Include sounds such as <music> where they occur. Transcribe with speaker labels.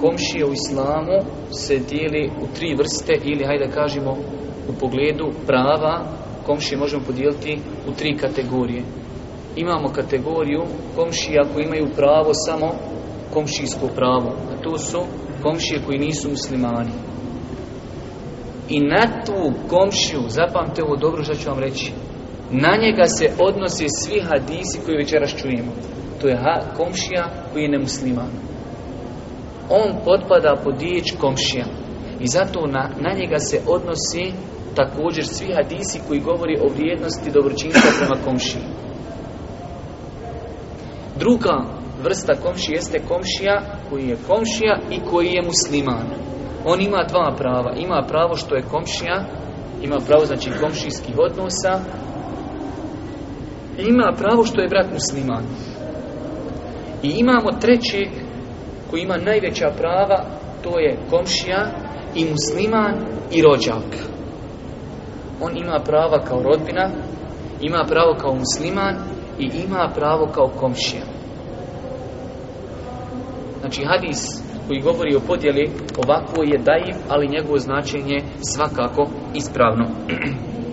Speaker 1: komšije u islamu se dijeli u tri vrste ili hajde kažemo u pogledu prava komšije možemo podijeliti u tri kategorije. Imamo kategoriju komšija koji imaju pravo samo komšijsko pravo, a to su komšije koji nisu muslimani. I na tu komšiju, zapamte ovo dobro što ću vam reći, na njega se odnose svi hadisi koji večeras čujemo. To je ha, komšija koji je nemusliman on potpada pod dijeć komšija. I zato na, na njega se odnosi također svi hadisi koji govori o vrijednosti dobročinstva prema komšiji. Druga vrsta komšija jeste komšija koji je komšija i koji je musliman. On ima dva prava. Ima pravo što je komšija, ima pravo znači komšijskih odnosa, ima pravo što je brat musliman. I imamo trećeg koji ima najveća prava, to je komšija i musliman i rođak. On ima prava kao rodbina, ima pravo kao musliman i ima pravo kao komšija. Znači hadis koji govori o podjeli ovako je daiv, ali njegovo značenje svakako ispravno. <clears throat>